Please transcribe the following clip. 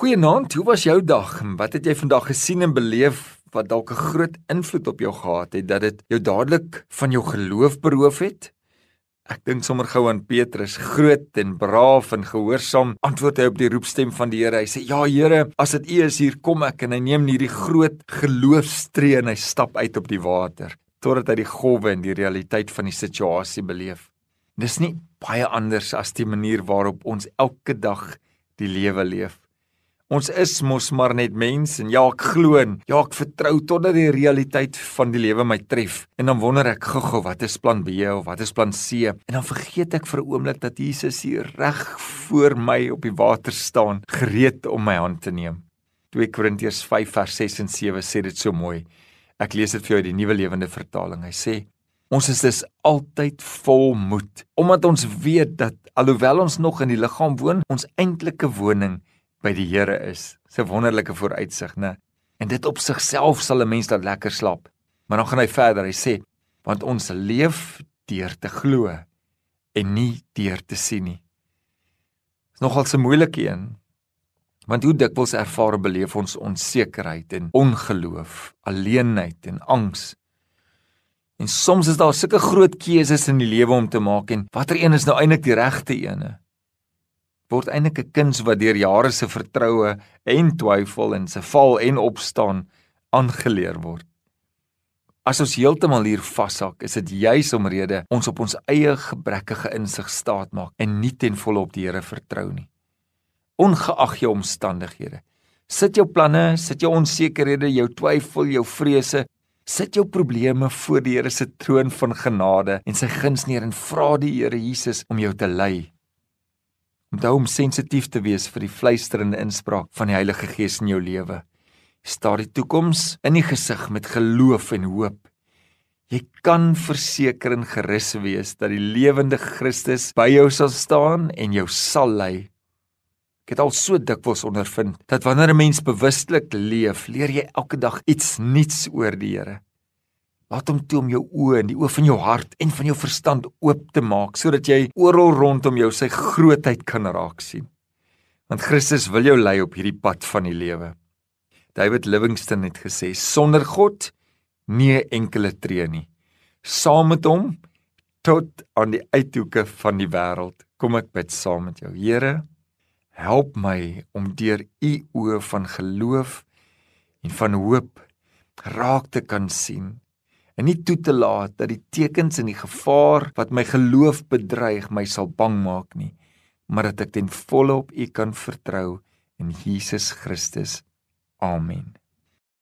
Goeienaand, hoe was jou dag? Wat het jy vandag gesien en beleef wat dalk 'n groot invloed op jou gehad het dat dit jou dadelik van jou geloof beroof het? Ek dink sommer gou aan Petrus, groot en braaf en gehoorsaam, antwoord hy op die roepstem van die Here. Hy sê: "Ja, Here, as dit U is, hier kom ek." En hy neem hierdie groot geloofstree en hy stap uit op die water totdat hy die golwe en die realiteit van die situasie beleef. Dis nie baie anders as die manier waarop ons elke dag die lewe leef. Ons is mos maar net mens en ja, ek glo en ja, ek vertrou totdat die realiteit van die lewe my tref. En dan wonder ek gou-gou wat is plan B of wat is plan C? En dan vergeet ek vir 'n oomblik dat Jesus hier reg voor my op die water staan, gereed om my hand te neem. 2 Korintiërs 5 vers 6 en 7 sê dit so mooi. Ek lees dit vir jou uit die Nuwe Lewende Vertaling. Hy sê Ons is dus altyd vol moed omdat ons weet dat alhoewel ons nog in die liggaam woon, ons eintlike woning by die Here is. Dis 'n wonderlike vooruitsig, né? En dit op sigself sal 'n mens dan lekker slaap. Maar dan gaan hy verder. Hy sê, want ons leef deur te glo en nie deur te sien nie. Dis nogal 'n moeilike een. Want hoe dikwels ervaar beleef ons onsekerheid en ongeloof, alleenheid en angs. En soms is daar sulke groot keuses in die lewe om te maak en watter een is nou eintlik die regte een? Word eintlik 'n kind wat deur jare se vertroue en twyfel en se val en opstaan aangeleer word. As ons heeltemal hier vashak, is dit juis omrede ons op ons eie gebrekkige insig staat maak en nie ten volle op die Here vertrou nie. Ongeag jou omstandighede, sit jou planne, sit jou onsekerhede, jou twyfel, jou vrese, sit jou probleme voor die Here se troon van genade en sy guns neer en vra die Here Jesus om jou te lei Onthou om sensitief te wees vir die fluisterende inspraak van die Heilige Gees in jou lewe. Staar die toekoms in die gesig met geloof en hoop. Jy kan verseker en gerus wees dat die lewende Christus by jou sal staan en jou sal lei. Ek het al so dikwels ondervind dat wanneer 'n mens bewustelik leef, leer jy elke dag iets nuuts oor die Here. Laat hom toe om jou oë en die oë van jou hart en van jou verstand oop te maak sodat jy oral rondom jou sy grootheid kan raak sien. Want Christus wil jou lei op hierdie pad van die lewe. David Livingstone het gesê sonder God nie 'n enkele tree nie. Saam met hom tot aan die uithoeke van die wêreld. Kom ek bid saam met jou. Here, help my om deur u oë van geloof en van hoop raak te kan sien en nie toe te laat dat die tekens en die gevaar wat my geloof bedreig my sal bang maak nie, maar dat ek ten volle op U kan vertrou in Jesus Christus. Amen.